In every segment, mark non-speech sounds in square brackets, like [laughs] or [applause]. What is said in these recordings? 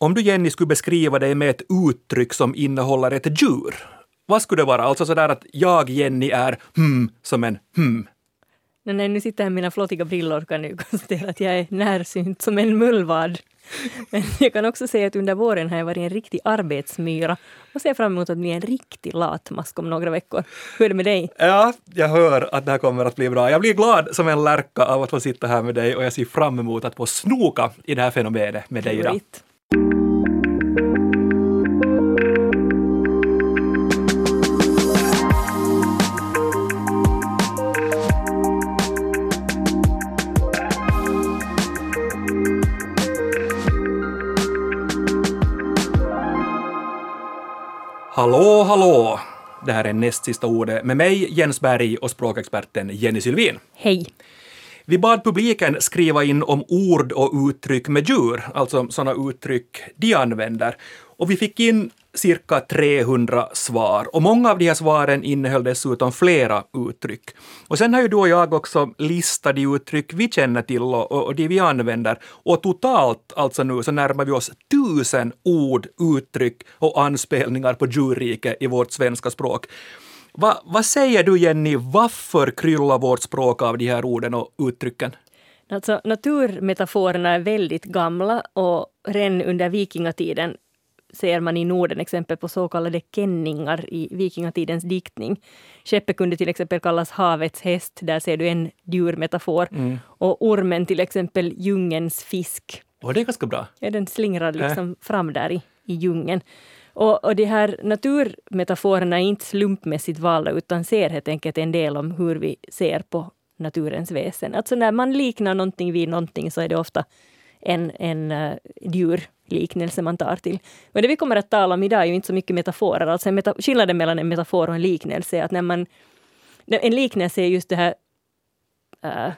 om du Jenny skulle beskriva dig med ett uttryck som innehåller ett djur, vad skulle det vara? Alltså sådär att jag, Jenny, är hmm som en hmm. Men när jag nu sitter här med mina flottiga brillor kan jag konstatera att jag är närsynt som en mullvad. Men jag kan också säga att under våren har jag varit en riktig arbetsmyra och ser fram emot att bli en riktig latmask om några veckor. Hur är det med dig? Ja, jag hör att det här kommer att bli bra. Jag blir glad som en lärka av att få sitta här med dig och jag ser fram emot att få snoka i det här fenomenet med dig idag. Favorit. Hallå, hallå! Det här är näst sista ordet med mig, Jens Berg och språkexperten Jenny Sylvin. Hej! Vi bad publiken skriva in om ord och uttryck med djur, alltså sådana uttryck de använder. Och vi fick in cirka 300 svar och många av de här svaren innehöll dessutom flera uttryck. Och sen har ju du och jag också listat de uttryck vi känner till och, och, och de vi använder och totalt alltså nu så närmar vi oss tusen ord, uttryck och anspelningar på djurrike i vårt svenska språk. Va, vad säger du Jenny, varför kryllar vårt språk av de här orden och uttrycken? Alltså, naturmetaforerna är väldigt gamla och redan under vikingatiden ser man i Norden exempel på så kallade kenningar i vikingatidens diktning. Skeppet kunde till exempel kallas havets häst, där ser du en djurmetafor. Mm. Och ormen till exempel djungens fisk. Och det är ganska bra. Ja, den slingrar liksom fram där i, i djungeln. Och, och de här naturmetaforerna är inte slumpmässigt valda utan ser helt enkelt en del om hur vi ser på naturens väsen. Alltså när man liknar någonting vid någonting så är det ofta en, en uh, djurliknelse man tar till. Och det vi kommer att tala om idag är ju inte så mycket metaforer. Alltså en meta skillnaden mellan en metafor och en liknelse är att när man... En liknelse är just det här uh,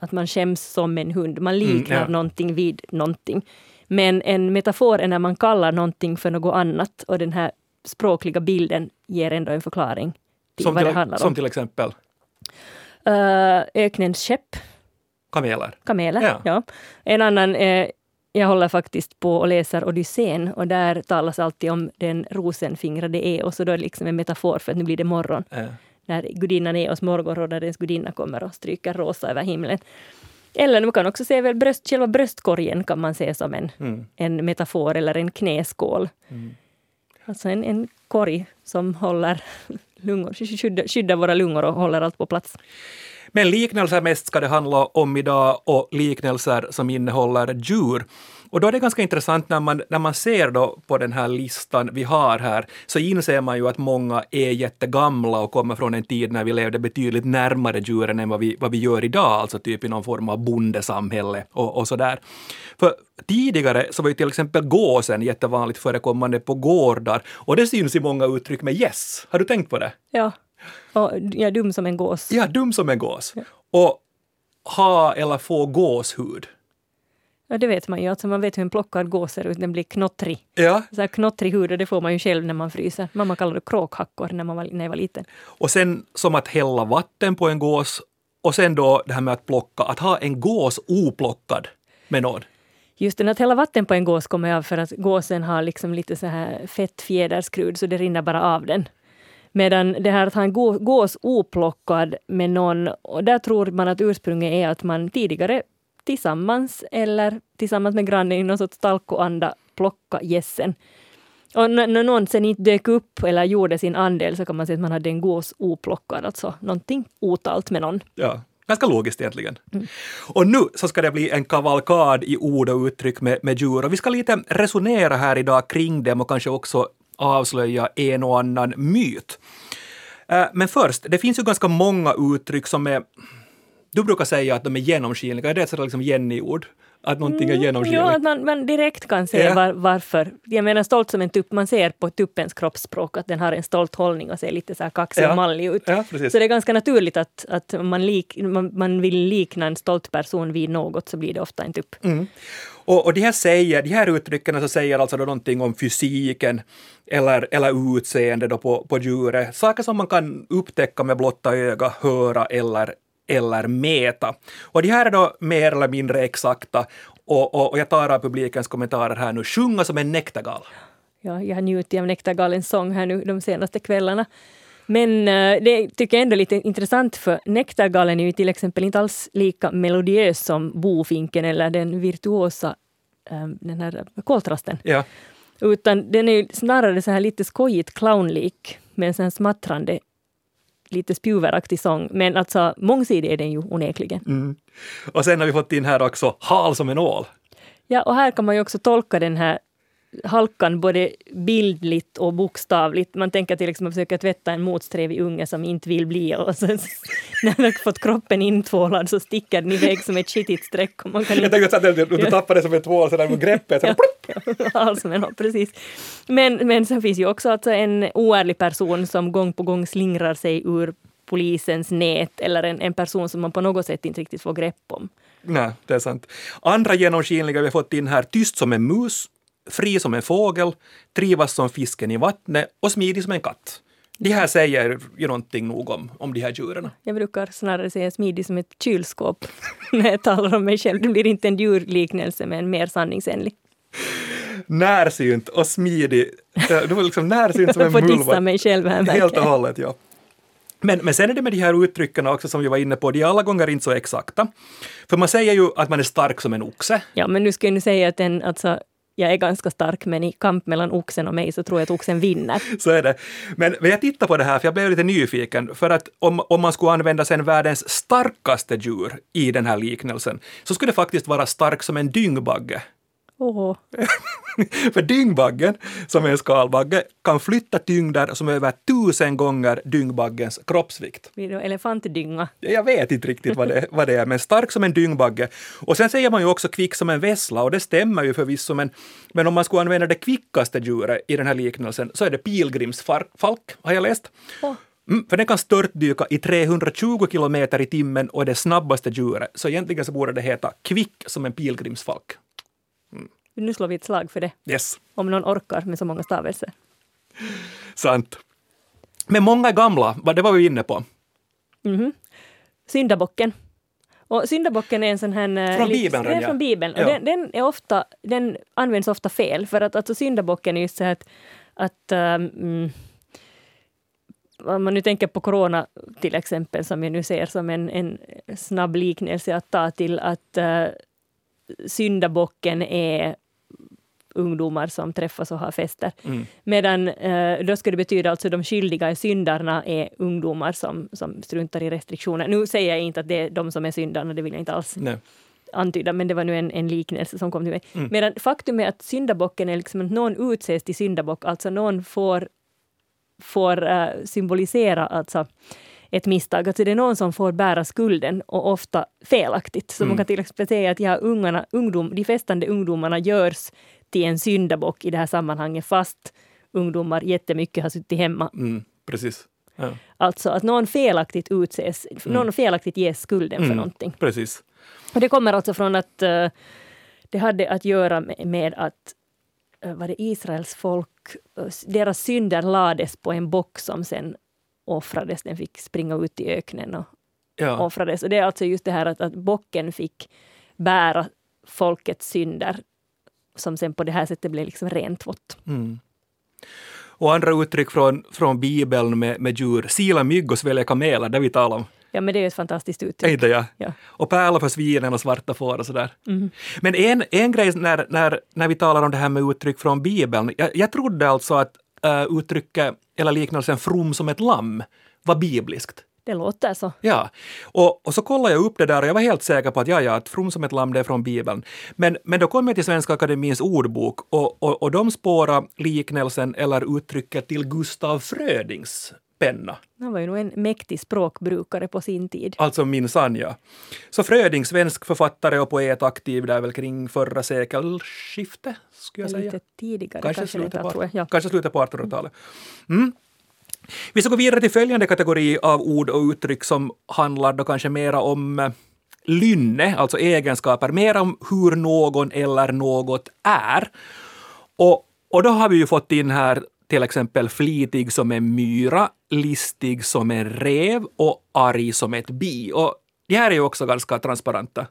att man skäms som en hund. Man liknar Mm, ja. någonting vid någonting. Men en metafor är när man kallar någonting för något annat och den här språkliga bilden ger ändå en förklaring till Som vad det till, handlar som om. till exempel Uh, öknens skepp, kameler. kameler. Ja. Ja. En annan, eh, jag håller faktiskt på och läser Odysseen och där talas alltid om den rosenfingrade Eos och då är det liksom en metafor för att nu blir det morgon. Eh, När gudinnan Eos morgonrådarens gudinna kommer och stryker rosa över himlen. Eller man kan också se väl bröst, själva bröstkorgen kan man se som en, Mm. en metafor eller en knäskål. Alltså en, en korg som håller lungor, skyddar, skyddar våra lungor och håller allt på plats. Men liknelser mest ska det handla om idag och liknelser som innehåller djur. Och då är det ganska intressant när man, när man ser då på den här listan vi har här, så inser man ju att många är jättegamla och kommer från en tid när vi levde betydligt närmare djuren än vad vi, vad vi gör idag, alltså typ i någon form av bondesamhälle och, och sådär. För tidigare så var ju till exempel gåsen jättevanligt förekommande på gårdar och det syns i många uttryck med gäss. Har du tänkt på det? Ja, och jag är dum som en gås. Ja, dum som en gås. Och ha eller få gåshud. Ja, det vet man ju. Alltså man vet hur en plockad gås ser ut. Den blir knottrig. Ja, Så här knottrig hud och det får man ju själv när man fryser. Mamma kallade det kråkhackor när, man var, när jag var liten. och sen som att hälla vatten på en gås och sen då det här med att plocka, att ha en gås oplockad med någon. Just den att hälla vatten på en gås kommer av för att gåsen har liksom lite så här fett fjäderskrud så det rinner bara av den. Medan det här att ha en gå- gås oplockad med någon, och där tror man att ursprunget är att man tidigare tillsammans eller tillsammans med grannen i någon sorts talkoanda plocka gässen. Och när någon sen inte dök upp eller gjorde sin andel så kan man säga att man hade en gås oplockad, alltså någonting otalt med någon. Ja, ganska logiskt egentligen. Och nu så ska det bli en kavalkad i ord och uttryck med, med djur och vi ska lite resonera här idag kring dem och kanske också avslöja en och annan myt. Eh, Men först, det finns ju ganska många uttryck som är du brukar säga att de är genomskinliga, är det ett sådant liksom Jenny-ord? Att någonting är genomskinligt? Ja, att man, man direkt kan se Ja. var, varför. Jag menar stolt som en tupp, man ser på tuppens kroppsspråk att den har en stolt hållning och ser lite så här kaxig och mallig ut. Precis. Så det är ganska naturligt att, att man, lik, man, man vill likna en stolt person vid något så blir det ofta en tupp. Mm. Och, och de, här säger, de här uttrycken så säger alltså då någonting om fysiken eller, eller utseende då på, på djuret. Saker som man kan upptäcka med blotta öga, höra eller, eller mäta. Och de här är då mer eller mindre exakta. Och, och, och jag tar av publikens kommentarer här nu. Sjunga som en nektargal. Ja, jag har njutit av Nektargalens sång här nu de senaste kvällarna. Men uh, det tycker jag ändå är lite intressant för Nektargalen är ju till exempel inte alls lika melodiös som Bofinken eller den virtuosa um, den här koltrasten. Ja. Utan den är snarare så här lite skojigt clownlik med en sån smattrande lite spjuveraktig sång. Men alltså mångsidig är den ju onekligen. Mm. Och sen har vi fått in här också Hal som en ål. Ja, och här kan man ju också tolka den här halkan både bildligt och bokstavligt. Man tänker till exempel att försöka tvätta en motsträvig unge som inte vill bli och så, [laughs] när man fått kroppen intvålad så sticker den iväg som ett skitigt streck. Och man kan Jag tänkte att du, tappade det som en tvål sådär med greppet. Så, Ja, [laughs] alls men, ja, precis. Men, men sen finns ju också alltså en oärlig person som gång på gång slingrar sig ur polisens nät eller en, en person som man på något sätt inte riktigt får grepp om. Nej, det är sant. Andra genomskinliga vi har fått in här, tyst som en mus, fri som en fågel, trivas som fisken i vattnet och smidig som en katt. Det här säger ju någonting nog om, om de här djuren. Jag brukar snarare säga smidig som ett kylskåp [laughs] när jag talar om mig själv. Det blir inte en djurliknelse men mer sanningsenlig. Närsynt och smidig. Du var liksom närsynt som en Jag [laughs] får dissa mullvad. mig själv här Helt och hållet, ja. Men, men sen är det med de här uttrycken också som vi var inne på, de är alla gånger inte så exakta. För man säger ju att man är stark som en oxe. Ja, men nu ska jag nu säga att den, alltså, jag är ganska stark men i kamp mellan oxen och mig så tror jag att oxen vinner. [laughs] Så är det. Men, men jag tittar på det här för jag blev lite nyfiken. För att om, om man skulle använda sen världens starkaste djur i den här liknelsen så skulle det faktiskt vara stark som en dyngbagge. Åh, [laughs] För dyngbaggen, som är en skalbagge, kan flytta tyngder som är över tusen gånger dyngbaggens kroppsvikt. blir det elefantdynga? Jag vet inte riktigt vad det, vad det är, men stark som en dyngbagge. Och sen säger man ju också kvick som en vessla och det stämmer ju förvisso, men, men om man skulle använda det kvickaste djuret i den här liknelsen så är det pilgrimsfalk, har jag läst. Åh. Mm, för den kan störtdyka i 320 kilometer i timmen och är det snabbaste djuret. Så egentligen så borde det heta kvick som en pilgrimsfalk. Nu slår vi ett slag för det, Yes, om någon orkar med så många stavelser. sant. Men många är gamla, vad det var vi inne på. Mhm. Syndabocken. Och syndabocken är en sån här... eh, Från Bibeln, Den ja. från Bibeln. Och Ja. den, den, är ofta, den används ofta fel. För att alltså, syndabocken är just så här att, att um, om man nu tänker på corona till exempel, som jag nu ser som en, en snabb liknelse att ta till att uh, syndabocken är ungdomar som träffas och har fester. Mm. Medan eh, då skulle det betyda alltså de skyldiga syndarna är ungdomar som, som struntar i restriktioner. Nu säger jag inte att det är de som är syndarna, det vill jag inte alls Nej. antyda, men det var nu en, en liknelse som kom till mig. Mm. Medan faktum är att syndabocken är liksom att någon utses till syndabock, alltså någon får, får eh, symbolisera alltså ett misstag. Alltså det är någon som får bära skulden och ofta felaktigt. Så Mm. man kan till exempel säga att ja, ungarna, ungdom, de festande ungdomarna görs till en syndabock i det här sammanhanget fast ungdomar jättemycket har suttit hemma. Mm, precis. Ja. Alltså att någon felaktigt utses, någon felaktigt ges skulden för Mm. någonting. Precis. Och det kommer alltså från att eh, det hade att göra med, med att uh, var det Israels folk, eh, deras synder lades på en bock som sen offrades. Den fick springa ut i öknen och Ja. offrades. Och det är alltså just det här att, att bocken fick bära folkets synder som sen på det här sättet blev liksom rentvått. Mm. Och andra uttryck från, från Bibeln med, med djur. Sila mygg och svälja kameler, det vi talar om. Ja, men det är ett fantastiskt uttryck. inte jag? Ja. Och pärlor för svinen och svarta får och sådär. Mhm. Men en, en grej när, när, när vi talar om det här med uttryck från Bibeln. Jag, jag trodde alltså att uh, uttrycket eller liknelsen from som ett lamm var bibliskt. Det låter så. Ja, och, och så kollade jag upp det där och jag var helt säker på att ja, ja, att from som ett lamm det är från Bibeln. Men, men då kom jag till Svenska Akademins ordbok och, och, och de spårade liknelsen eller uttrycket till Gustav Frödings penna. Han var ju nog en mäktig språkbrukare på sin tid. Alltså minsann ja. Så Fröding, svensk författare och poet, aktiv där väl kring förra sekelskiftet, skulle jag säga. Lite tidigare Kanske, kanske slutet på 1800-talet. Mm. Vi ska gå vidare till följande kategori av ord och uttryck som handlar då kanske mera om eh, lynne, alltså egenskaper, mer om hur någon eller något är. Och, och då har vi ju fått in här till exempel flitig som en myra, listig som en rev och arg som ett bi. Och de här är ju också ganska transparenta.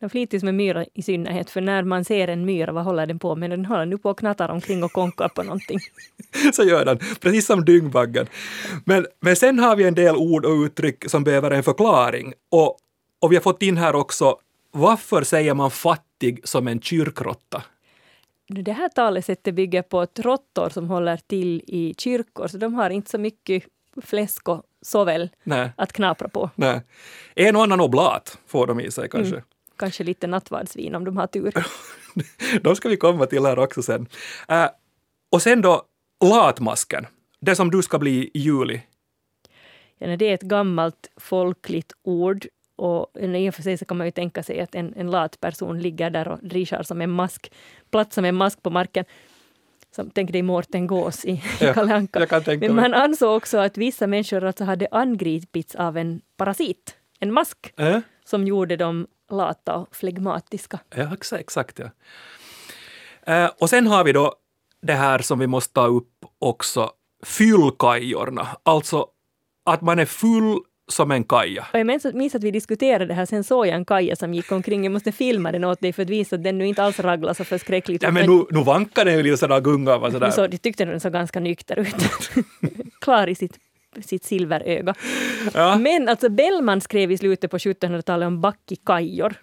Den flitig med myra i synnerhet, för när man ser en myra, vad håller den på med? Den håller nu på och knattar omkring och konkar på någonting. [laughs] Så gör den, precis som dyngbaggen. Men, men sen har vi en del ord och uttryck som behöver en förklaring. Och, och vi har fått in här också, varför säger man fattig som en kyrkråtta? Det här talesättet bygger på att råttor som håller till i kyrkor, så de har inte så mycket fläsk och såväl Nej. att knapra på. Nej. En och annan oblat får de i sig kanske. Mm. Kanske lite nattvardsvin om de har tur. [laughs] de ska vi komma till här också sen. Uh, och sen då latmasken, det som du ska bli i juli. Ja, det är ett gammalt folkligt ord och i och för sig så kan man ju tänka sig att en, en lat person ligger där och drischar som en mask, platt som en mask på marken. Som, tänk dig Mårten Gås i, Ja, Kalle Anka. Men man ansåg också att vissa människor alltså hade angripits av en parasit, en mask, Äh? som gjorde dem lata och flegmatiska. Ja, exa- exakt ja. Eh, och sen har vi då det här som vi måste ta upp också, fyllkajorna. Alltså att man är full som en kaja. Och jag minns att, vi diskuterade det här, sen såg jag en kaja som gick omkring. Jag måste filma den åt dig för att visa att den nu inte alls raglar så förskräckligt. Ja, men nu, nu vankar den ju lite sådär gunga Men sådär. så, de tyckte den såg ganska nykter ut. [laughs] Klar i sitt, sitt silveröga. Ja. Men alltså Bellman skrev i slutet på 1700-talet om backikajor.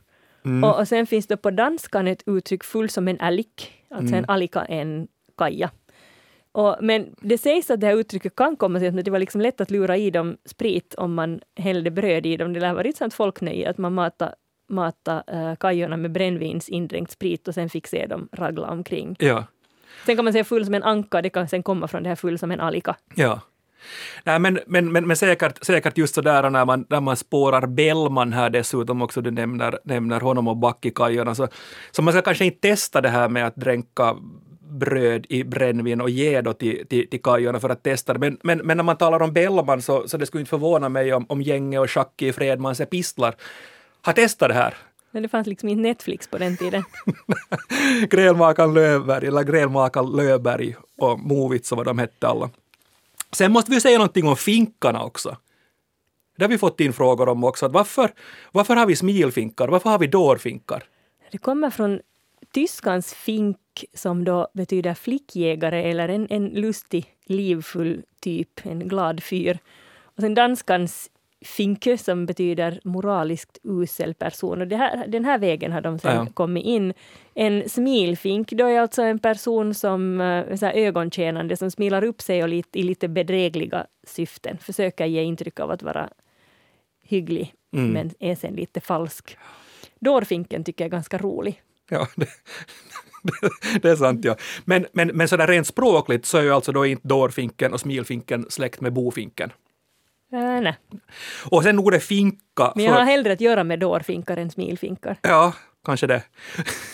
Mm. Och, och sen finns det på danskan ett uttryck full som en alik. Alltså Mm. en alika en kaja. Och, men det sägs att det här uttrycket kan komma sig att det var liksom lätt att lura i dem sprit om man hällde bröd i dem. Det lär vara ett sånt folknöje att man matade mata, uh, kajorna med brännvinsindränkt sprit och sen fick se dem ragla omkring. Ja. Sen kan man säga full som en anka, det kan sen komma från det här full som en alika. Ja. Nej, men, men, men, men säkert, säkert just sådär när man, när man spårar Bellman här dessutom också, du nämner, nämner honom och Backikajorna, så, så man ska kanske inte testa det här med att dränka bröd i brännvin och ge då till, till, till kajorna för att testa det. Men, men, men när man talar om Bellman så, så det skulle inte förvåna mig om, om Gänge och Schacke i Fredmans epistlar har testat det här. Men det fanns liksom inte Netflix på den tiden. [laughs] Grälmakan Löfberg, eller Grälmakan Löfberg och Movits och vad de hette alla. Sen måste vi säga någonting om finkarna också. Det har vi fått in frågor om också. Att varför, varför har vi smilfinkar? Varför har vi dårfinkar? Det kommer från tyskans fink som då betyder flickjägare eller en, en lustig, livfull typ, en glad fyr. Och sen danskans finke som betyder moraliskt usel person. Och här, den här vägen har de sen Ja. kommit in. En smilfink då är alltså en person som eh, så här ögontjänande som smilar upp sig och lite, i lite bedrägliga syften. Försöker ge intryck av att vara hygglig Mm. men är sen lite falsk. Dårfinken tycker jag är ganska rolig. Ja, [laughs] det, det, det är sant ja. Men, men, men sådär rent språkligt så är ju alltså då inte dårfinken och smilfinken släkt med bofinken. Äh, nej. Och sen ordet finka. Men jag har för- hellre att göra med dårfinkar än smilfinkar. Ja, kanske det.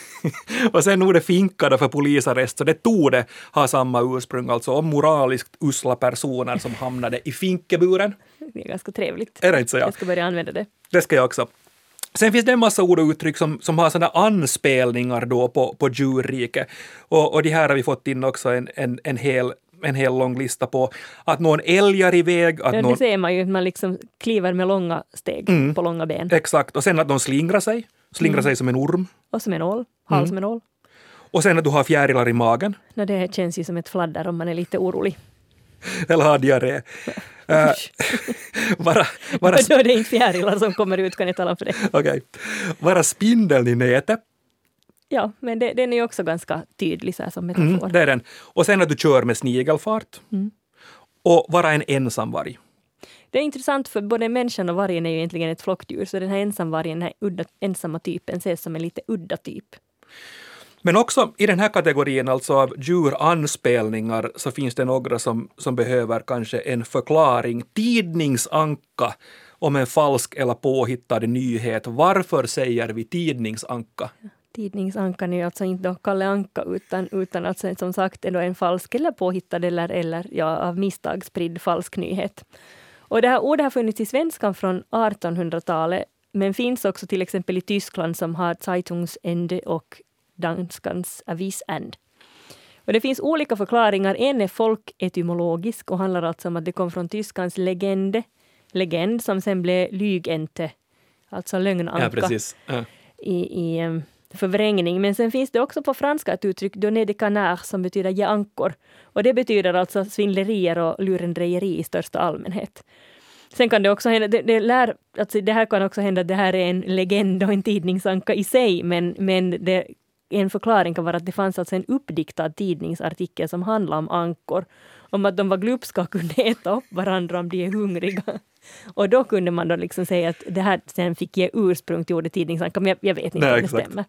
[laughs] och sen ordet finka då för polisarrest, så det tog det ha samma ursprung, alltså om moraliskt usla personer som hamnade i finkeburen. Det är ganska trevligt. Är det inte så? Ja? Jag ska börja använda det. Det ska jag också. Sen finns det en massa ord och uttryck som, som har sådana anspelningar då på, på djurrike. Och, och de här har vi fått in också en, en, en, hel, en hel lång lista på. Att någon älgar iväg, att Ja, någon... det ser man ju, att man liksom kliver med långa steg Mm. på långa ben. Exakt, och sen att de slingrar sig. Slingrar Mm. sig som en orm. Och som en ål, hals Mm. som en ål. Och sen att du har fjärilar i magen. No, det känns ju som ett fladder om man är lite orolig. [laughs] Eller har diarré. [laughs] Äh, [laughs] vara, vara, Då är det inte fjärilar som kommer ut, kan jag tala om för dig. okej. vara spindeln i nätet. Ja, men det, den är ju också ganska tydlig så här som metafor. Mm, det är den. Och sen att du kör med snigelfart. Mm. Och vara en ensamvarg. Det är intressant för både människan och vargen är ju egentligen ett flockdjur, så den här ensamvargen, den här udda, ensamma typen, ses som en lite udda typ. Men också i den här kategorin, alltså av djuranspelningar, så finns det några som, som behöver kanske en förklaring. Tidningsanka om en falsk eller påhittad nyhet. Varför säger vi tidningsanka? Tidningsankan är alltså inte då Kalle Anka utan, utan alltså som sagt är en falsk eller påhittad eller, eller ja, av misstag spridd falsk nyhet. Och det här ordet har funnits i svenskan från 1800-talet men finns också till exempel i Tyskland som har Zeitungsende och danskans Avisend. Och det finns olika förklaringar. En är folketymologisk och handlar alltså om att det kom från tyskans legende, legend som sen blev lygente, alltså lögnanka. Ja, precis. Ja. i, i förvrängning. Men sen finns det också på franska ett uttryck, donner de canard, som betyder ge ankor. Och det betyder alltså svindlerier och lurendrejeri i största allmänhet. Sen kan det också hända, det, det, lär, alltså det här kan också hända att det här är en legend och en tidningsanka i sig, men, men det, en förklaring kan vara att det fanns alltså en uppdiktad tidningsartikel som handlade om ankor. Om att de var glupska och kunde äta upp varandra om de är hungriga. Och då kunde man då liksom säga att det här sen fick ge ursprung till ordet tidningsanka, men jag, jag vet inte Nej, om det exakt. stämmer.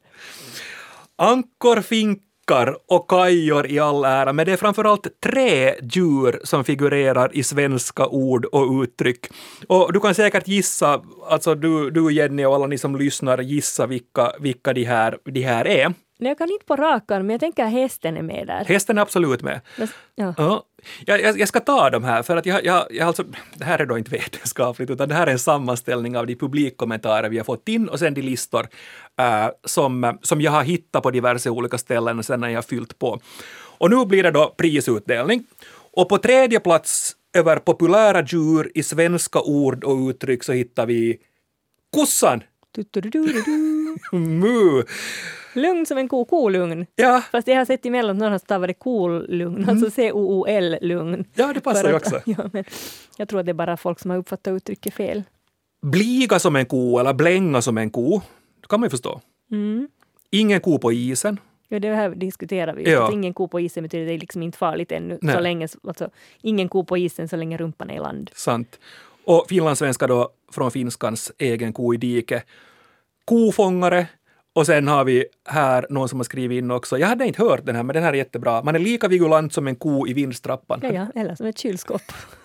Ankor, finkar och kajor i all ära, men det är framförallt tre djur som figurerar i svenska ord och uttryck. Och du kan säkert gissa, alltså du, du Jenny och alla ni som lyssnar, gissa vilka, vilka de, här, de här är. Nej, jag kan inte på rak men jag tänker att hästen är med där. Hästen är absolut med. Ja. ja. Jag, jag, ska ta de här, för att jag, jag, jag alltså, det här är då inte vetenskapligt, utan det här är en sammanställning av de publikkommentarer vi har fått in och sen de listor äh, som, som jag har hittat på diverse olika ställen sen när jag har fyllt på. Och nu blir det då prisutdelning. Och på tredje plats över populära djur i svenska ord och uttryck så hittar vi kossan. [laughs] Mu. Lugn som en ko, kolugn. Ja. Fast jag har sett emellan att någon har stavat det kolugn, mm. alltså C-O-O-L-lugn. Ja, det passar ju också. [laughs] Ja, men jag tror att det är bara folk som har uppfattat uttrycket fel. Bliga som en ko eller blänga som en ko, det kan man ju förstå. Mm. Ingen ko på isen. Ja, det här diskuterar vi. Ja. Att ingen ko på isen betyder det är liksom inte farligt ännu. Så länge, alltså, ingen ko på isen så länge rumpan är i land. Sant. Och finlandssvenska då från finskans egen ko i dike. Kofångare, och sen har vi här någon som har skrivit in också, jag hade inte hört den här, men den här är jättebra. Man är lika vigulant som en ko i vindstrappan. Ja, ja eller som ett kylskåp.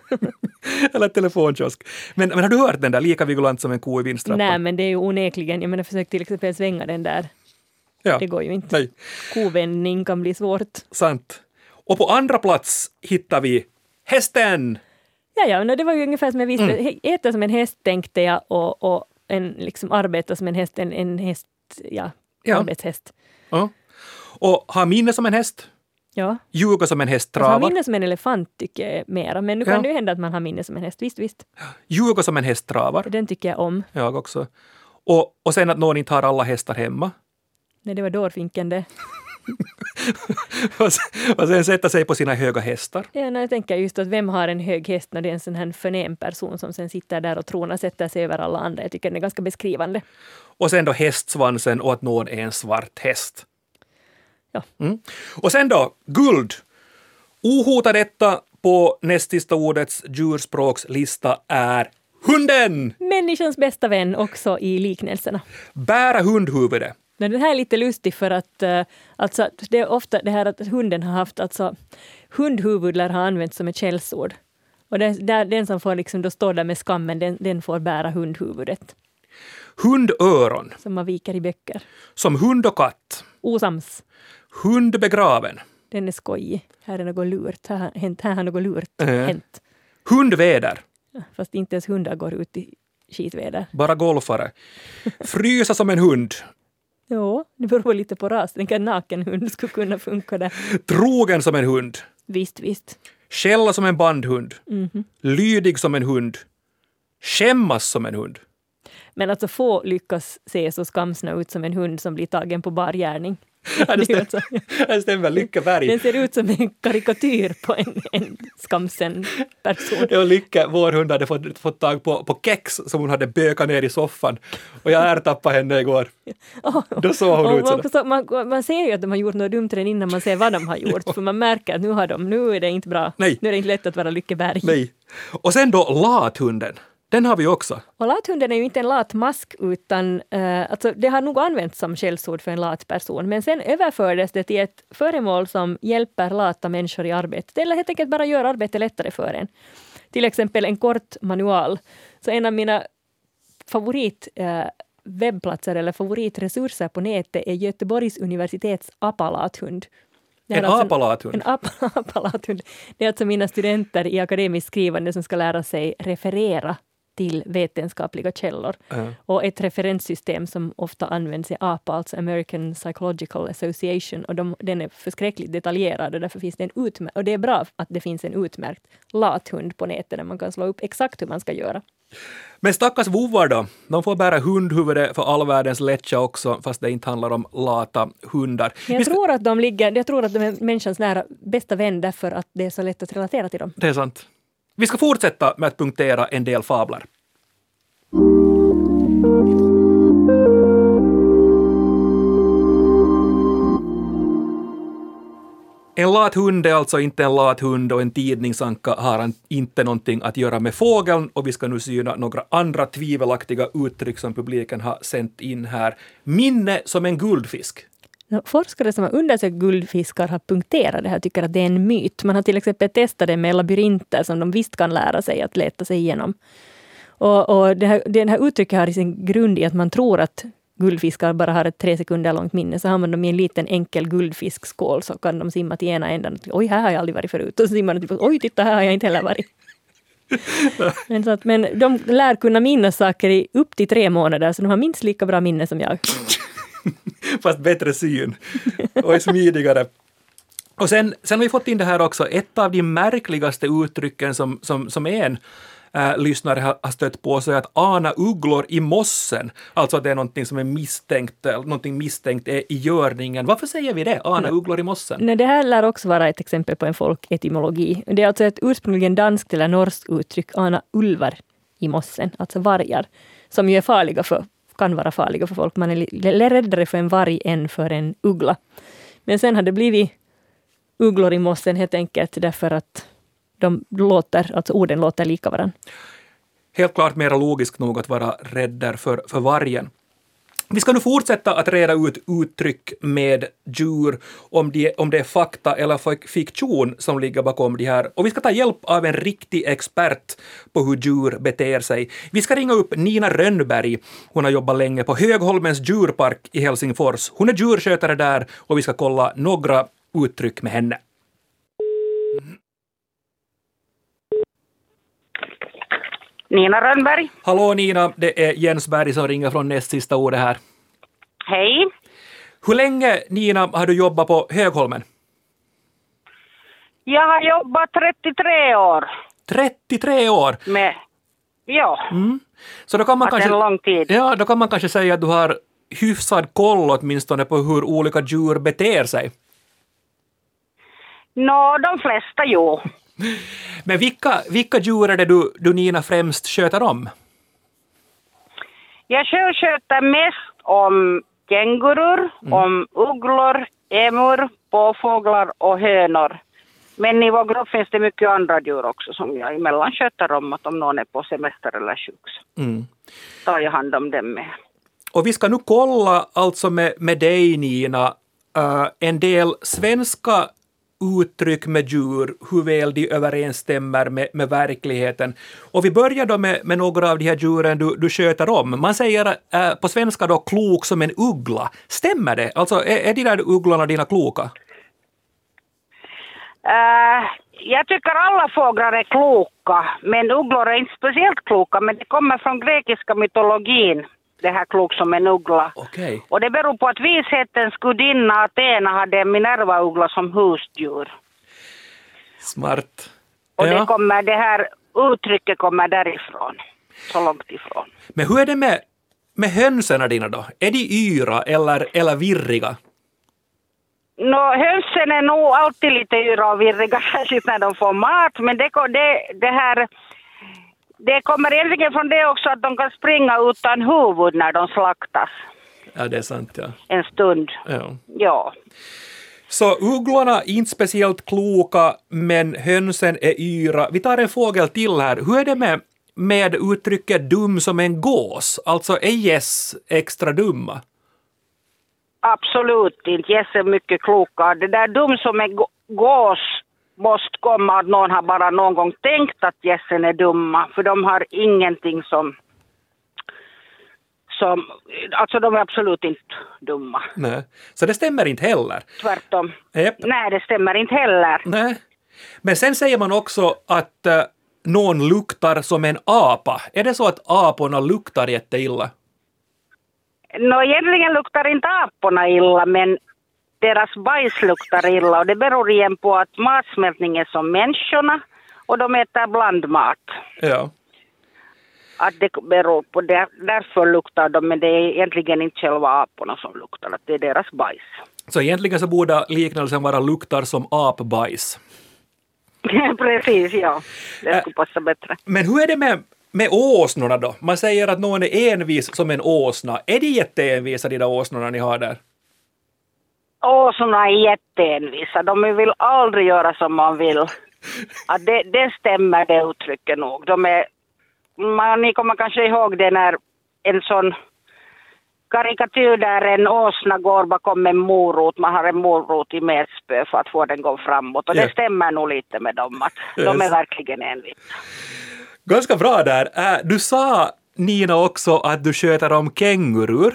[laughs] eller ett telefonkiosk. Men, men har du hört den där, lika vigulant som en ko i vindstrappan? Nej, men det är ju onekligen, jag menar försök till exempel svänga den där. Ja. Det går ju inte. Nej. Kovändning kan bli svårt. Sant. Och på andra plats hittar vi hästen! Ja, ja, det var ju ungefär som jag visste. Mm. Äta som en häst tänkte jag och, och en, liksom arbeta som en häst, en, en häst ja, ja. arbetshäst. Ja. Och ha minne som en häst. Ja. Ljuga som en häst travar. Alltså, ha minne som en elefant tycker jag mera, men nu kan ja. det ju hända att man har minne som en häst. Visst, visst. Ljuga som en häst travar. Den tycker jag om. Jag också. Och, och sen att någon inte har alla hästar hemma. Nej, det var dårfinken det. [laughs] och sen sätta sig på sina höga hästar. Ja, jag tänker just att vem har en hög häst när det är en sån här förnäm person som sen sitter där och tronar, sätter sig över alla andra. Jag tycker det är ganska beskrivande. Och sen då hästsvansen och att någon är en svart häst. Ja. Mm. Och sen då, guld. Ohotad etta på näst sista ordets djurspråkslista är hunden! Människans bästa vän också i liknelserna. Bära hundhuvudet. Men den här är lite lustig för att uh, alltså, det är ofta det här att hunden har haft, alltså hundhuvud lär ha använts som ett källsord. Och där, den som får liksom då stå där med skammen, den, den får bära hundhuvudet. Hundöron. Som man viker i böcker. Som hund och katt. Osams. Hundbegraven. Den är skojig. Här är något lurt. Här, har hänt, här har något lurt äh. hänt. Hundväder. Fast inte ens hundar går ut i skitväder. Bara golfare. Frysa som en hund. Ja, det beror lite på ras. En naken hund skulle kunna funka där. Trogen som en hund. Visst, visst. Skälla som en bandhund. Mm -hmm. Lydig som en hund. Skämmas som en hund. Men alltså få lyckas se så skamsna ut som en hund som blir tagen på bar gärning. Ja, det, stämmer, det stämmer. Lycke Berg. Den ser ut som en karikatyr på en, en skamsen person. Ja, Lycke, vår hund, hade fått, fått tag på, på kex som hon hade bökat ner i soffan. Och jag ertappade henne igår. Oh, Då såg hon oh, ut. Man, man, man, ser ju att de har gjort något dumt redan innan man ser vad de har gjort. [laughs] För man märker att nu har de, nu är det inte bra. Nej. Nu är det inte lätt att vara Lycke Berg. Nej. Och sen då lathunden. Den har vi också. Och lathunden är ju inte en lat mask utan uh, alltså, det har nog använts som skällsord för en lat person men sen överfördes det till ett föremål som hjälper lata människor i arbetet eller helt enkelt bara gör arbetet lättare för en. Till exempel en kort manual. Så en av mina favorit uh, webbplatser eller favoritresurser på nätet är Göteborgs universitets apalathund. En alltså apalathund? En [laughs] apalathund. Det är alltså mina studenter i akademiskt skrivande som ska lära sig referera till vetenskapliga källor. Uh. Och ett referenssystem som ofta används är APA, alltså American Psychological Association. Och de, den är förskräckligt detaljerad och därför finns det en utmärkt, och det är bra att det finns en utmärkt lathund på nätet där man kan slå upp exakt hur man ska göra. Men stackars vovvar då, de får bära hundhuvudet för all världens lättja också, fast det inte handlar om lata hundar. Jag tror att de ligger, jag tror att de är människans nära bästa vän därför att det är så lätt att relatera till dem. Det är sant. Vi ska fortsätta med att punktera en del fabler. En lat hund är alltså inte en lat hund och en tidningsanka har inte någonting att göra med fågeln och vi ska nu syna några andra tvivelaktiga uttryck som publiken har sänt in här. Minne som en guldfisk. Forskare som har undersökt guldfiskar har punkterat det här tycker att det är en myt. Man har till exempel testat det med labyrinter som de visst kan lära sig att leta sig igenom. Och, och det, här, det här uttrycket har i sin grund i att man tror att guldfiskar bara har ett tre sekunder långt minne, så har man dem i en liten enkel guldfiskskål så kan de simma till ena änden. Oj, här har jag aldrig varit förut. Och så simmar de typ, oj, titta här har jag inte heller varit. [laughs] men, så att, men de lär kunna minnas saker i upp till tre månader, så de har minst lika bra minne som jag. [laughs] Fast bättre syn och är smidigare. Och sen, sen har vi fått in det här också, ett av de märkligaste uttrycken som, som, som är en äh, lyssnare har stött på sig att ana ugglor i mossen, alltså att det är någonting som är misstänkt, någonting misstänkt är i görningen. Varför säger vi det, ana ugglor i mossen? Nej, det här lär också vara ett exempel på en folketymologi. Det är alltså ett ursprungligen danskt eller norskt uttryck, ana ulvar i mossen, alltså vargar, som ju är farliga för, kan vara farliga för folk. Man är räddare för en varg än för en uggla. Men sen har det blivit ugglor i mossen helt enkelt därför att de låter, alltså orden låter lika varandra. Helt klart mer logiskt nog att vara rädd för, för vargen. Vi ska nu fortsätta att reda ut uttryck med djur, om, det, om det är fakta eller fiktion som ligger bakom de här. Och vi ska ta hjälp av en riktig expert på hur djur beter sig. Vi ska ringa upp Nina Rönnberg. Hon har jobbat länge på Högholmens djurpark i Helsingfors. Hon är djurskötare där och vi ska kolla några uttryck med henne. Nina Rönnberg. Hallå Nina, det är Jens Berg som ringer från näst sista ordet här. Hej. Hur länge, Nina, har du jobbat på Högholmen? Jag har jobbat 33 år. 33 år? Med, ja. Mm. Så då kan man kanske, en lång tid. Ja, då kan man kanske säga att du har hyfsad koll åtminstone på hur olika djur beter sig. Nå, no, de flesta jo. [laughs] Men vilka, vilka djur är det du, du Nina främst sköter om? Jag själv sköter mest om kängurur, mm. om ugglor, emor, påfåglar och hönor. Men i vår grupp finns det mycket andra djur också som jag emellan sköter om att om någon är på semester eller sjuk så mm. tar jag hand om dem med. Och vi ska nu kolla alltså med, med dig Nina uh, en del svenska uttryck med djur, hur väl de överensstämmer med, med verkligheten. Och vi börjar då med, med några av de här djuren du, du sköter om. Man säger äh, på svenska då klok som en uggla. Stämmer det? Alltså är, är de där ugglorna dina kloka? Uh, jag tycker alla fåglar är kloka, men ugglor är inte speciellt kloka, men det kommer från grekiska mytologin det här klok som en uggla. Okay. Och det beror på att vishetens gudinna Athena hade en Minerva-uggla som husdjur. Smart. Och ja. det, kommer, det här uttrycket kommer därifrån, så långt ifrån. Men hur är det med, med hönsen dina då? Är de yra eller, eller virriga? No, hönsen är nog alltid lite yra och virriga, särskilt [laughs] när de får mat, men det, det, det här det kommer egentligen från det också att de kan springa utan huvud när de slaktas. Ja, det är sant. Ja. En stund. Ja. ja. Så ugglorna är inte speciellt kloka, men hönsen är yra. Vi tar en fågel till här. Hur är det med, med uttrycket dum som en gås? Alltså är gäss extra dumma? Absolut inte. Gäss är mycket kloka. Det där dum som en gås måste komma att någon har bara någon gång tänkt att gässen är dumma, för de har ingenting som som, alltså de är absolut inte dumma. Nej. Så det stämmer inte heller? Tvärtom. Yep. Nej, det stämmer inte heller. Nej. Men sen säger man också att uh, någon luktar som en apa. Är det så att aporna luktar jätteilla? Nå, egentligen luktar inte aporna illa, men deras bajs luktar illa och det beror igen på att matsmältning är som människorna och de äter blandmat. Ja. att det beror på det. Därför luktar de, men det är egentligen inte själva aporna som luktar, att det är deras bajs. Så egentligen så borde liknelsen vara luktar som apbajs. [laughs] Precis, ja. Det skulle passa bättre. Men hur är det med, med åsnorna då? Man säger att någon är envis som en åsna. Är de jätteenvisa de där åsnorna ni har där? Åsnorna är jätteenvisa. De vill aldrig göra som man vill. Att det, det stämmer det uttrycket nog. De är, man, ni kommer kanske ihåg det när en sån karikatyr där en åsna går bakom en morot. Man har en morot i metspö för att få den gå framåt. Och Ja. det stämmer nog lite med dem att de är verkligen envisa. Ganska bra där. Äh, Du sa, Nina, också att du sköter om kängurur.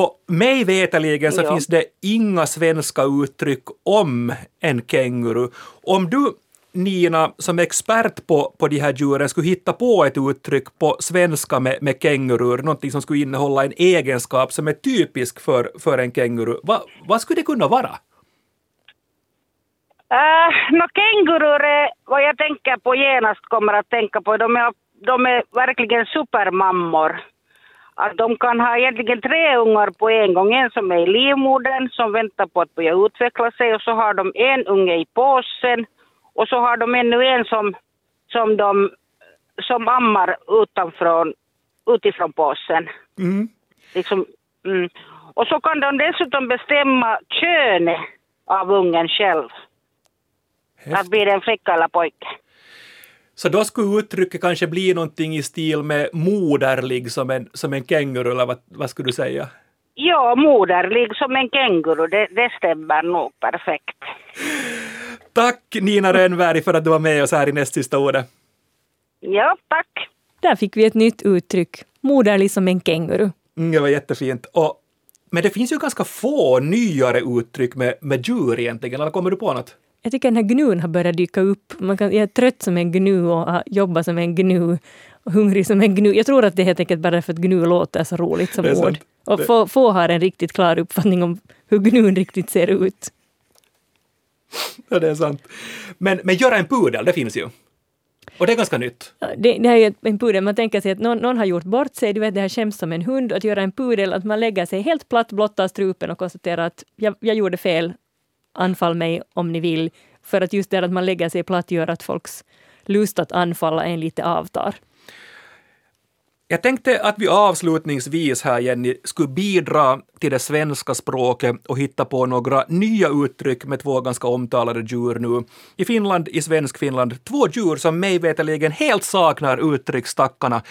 Och mig veterligen så Ja. finns det inga svenska uttryck om en känguru. Om du, Nina, som expert på, på de här djuren skulle hitta på ett uttryck på svenska med, med kängurur, någonting som skulle innehålla en egenskap som är typisk för, för en känguru, Va, vad skulle det kunna vara? Uh, no, kängurur är vad jag tänker på genast kommer att tänka på. De är, de är verkligen supermammor. Att de kan ha egentligen tre ungar på en gång. En som är i livmodern som väntar på att börja utveckla sig och så har de en unge i påsen och så har de ännu en som, som de som ammar utanför, utifrån påsen. Mm. Liksom, mm. Och så kan de dessutom bestämma könet av ungen själv. Att blir det en flicka eller pojke. Så då skulle uttrycket kanske bli någonting i stil med moderlig som en, som en känguru, eller vad, vad skulle du säga? Ja, moderlig som en känguru, det, det stämmer nog perfekt. Tack Nina Rönnberg för att du var med oss här i näst sista ordet. Ja, tack. Där fick vi ett nytt uttryck. Moderlig som en känguru. Mm, det var jättefint. Och, men det finns ju ganska få nyare uttryck med, med djur egentligen, eller kommer du på något? Jag tycker den här gnun har börjat dyka upp. Man kan, jag är trött som en gnu och har jobbat som en gnu. Och hungrig som en gnu. Jag tror att det är helt enkelt bara för att gnu låter så roligt som ord. Och Det- få, få har en riktigt klar uppfattning om hur gnun riktigt ser ut. Ja, det är sant. Men, men göra en pudel, det finns ju. Och det är ganska nytt. Det, det här är en pudel, man tänker sig att någon, någon har gjort bort sig, du vet det här känns som en hund, att göra en pudel, att man lägger sig helt platt, blottar strupen och konstaterar att jag, jag gjorde fel, anfall mig om ni vill. För att just det att man lägger sig platt gör att folks lust att anfalla en lite avtar. Jag tänkte att vi avslutningsvis här, Jenny, skulle bidra till det svenska språket och hitta på några nya uttryck med två ganska omtalade djur nu. I Finland, i svensk Finland, två djur som mig veterligen helt saknar uttryck, stackarna.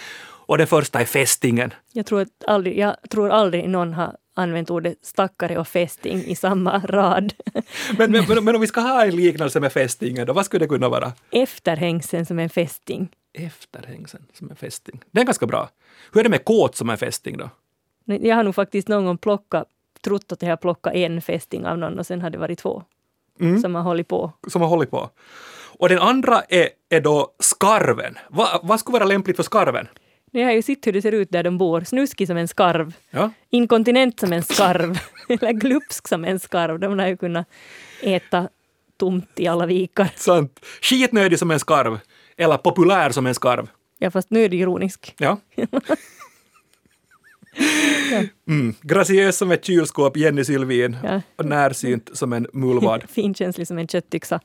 Och det första är fästingen. Jag tror, att aldrig, jag tror aldrig någon har använt ordet stackare och fästing i samma rad. [laughs] Men, men, men, om vi ska ha en liknelse med fästingen, då, vad skulle det kunna vara? Efterhängseln som en fästing. Efterhängseln som en fästing. Det är ganska bra. Hur är det med kåt som en fästing då? Jag har nog faktiskt någon gång plockat, trott att jag har plockat en fästing av någon och sen har det varit två som har hållit på. Som har hållit på. Och den andra är, är då skarven. Va, vad skulle vara lämpligt för skarven? Ni har ju sett hur det ser ut där de bor. Snuskig som en skarv. Ja. Inkontinent som en skarv. [laughs] Eller glupsk som en skarv. De har ju kunnat äta tomt i alla vikar. Sant. Skitnödig som en skarv. Eller populär som en skarv. Ja, fast nu är det ironisk. Ja. Mm. Graciös som ett kylskåp, Jenny Sylvin. Ja. Och närsynt som en mullvad. [laughs] Finkänslig som en köttyxa.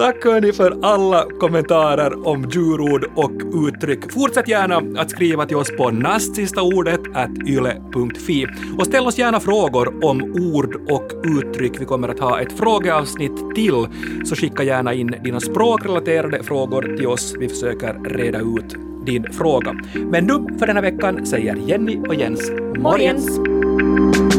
Tack hörni för alla kommentarer om djurord och uttryck. Fortsätt gärna att skriva till oss på nastsistaordet yle.fi. Och ställ oss gärna frågor om ord och uttryck. Vi kommer att ha ett frågeavsnitt till, så skicka gärna in dina språkrelaterade frågor till oss. Vi försöker reda ut din fråga. Men nu för den här veckan säger Jenny och Jens morgens! Morgens!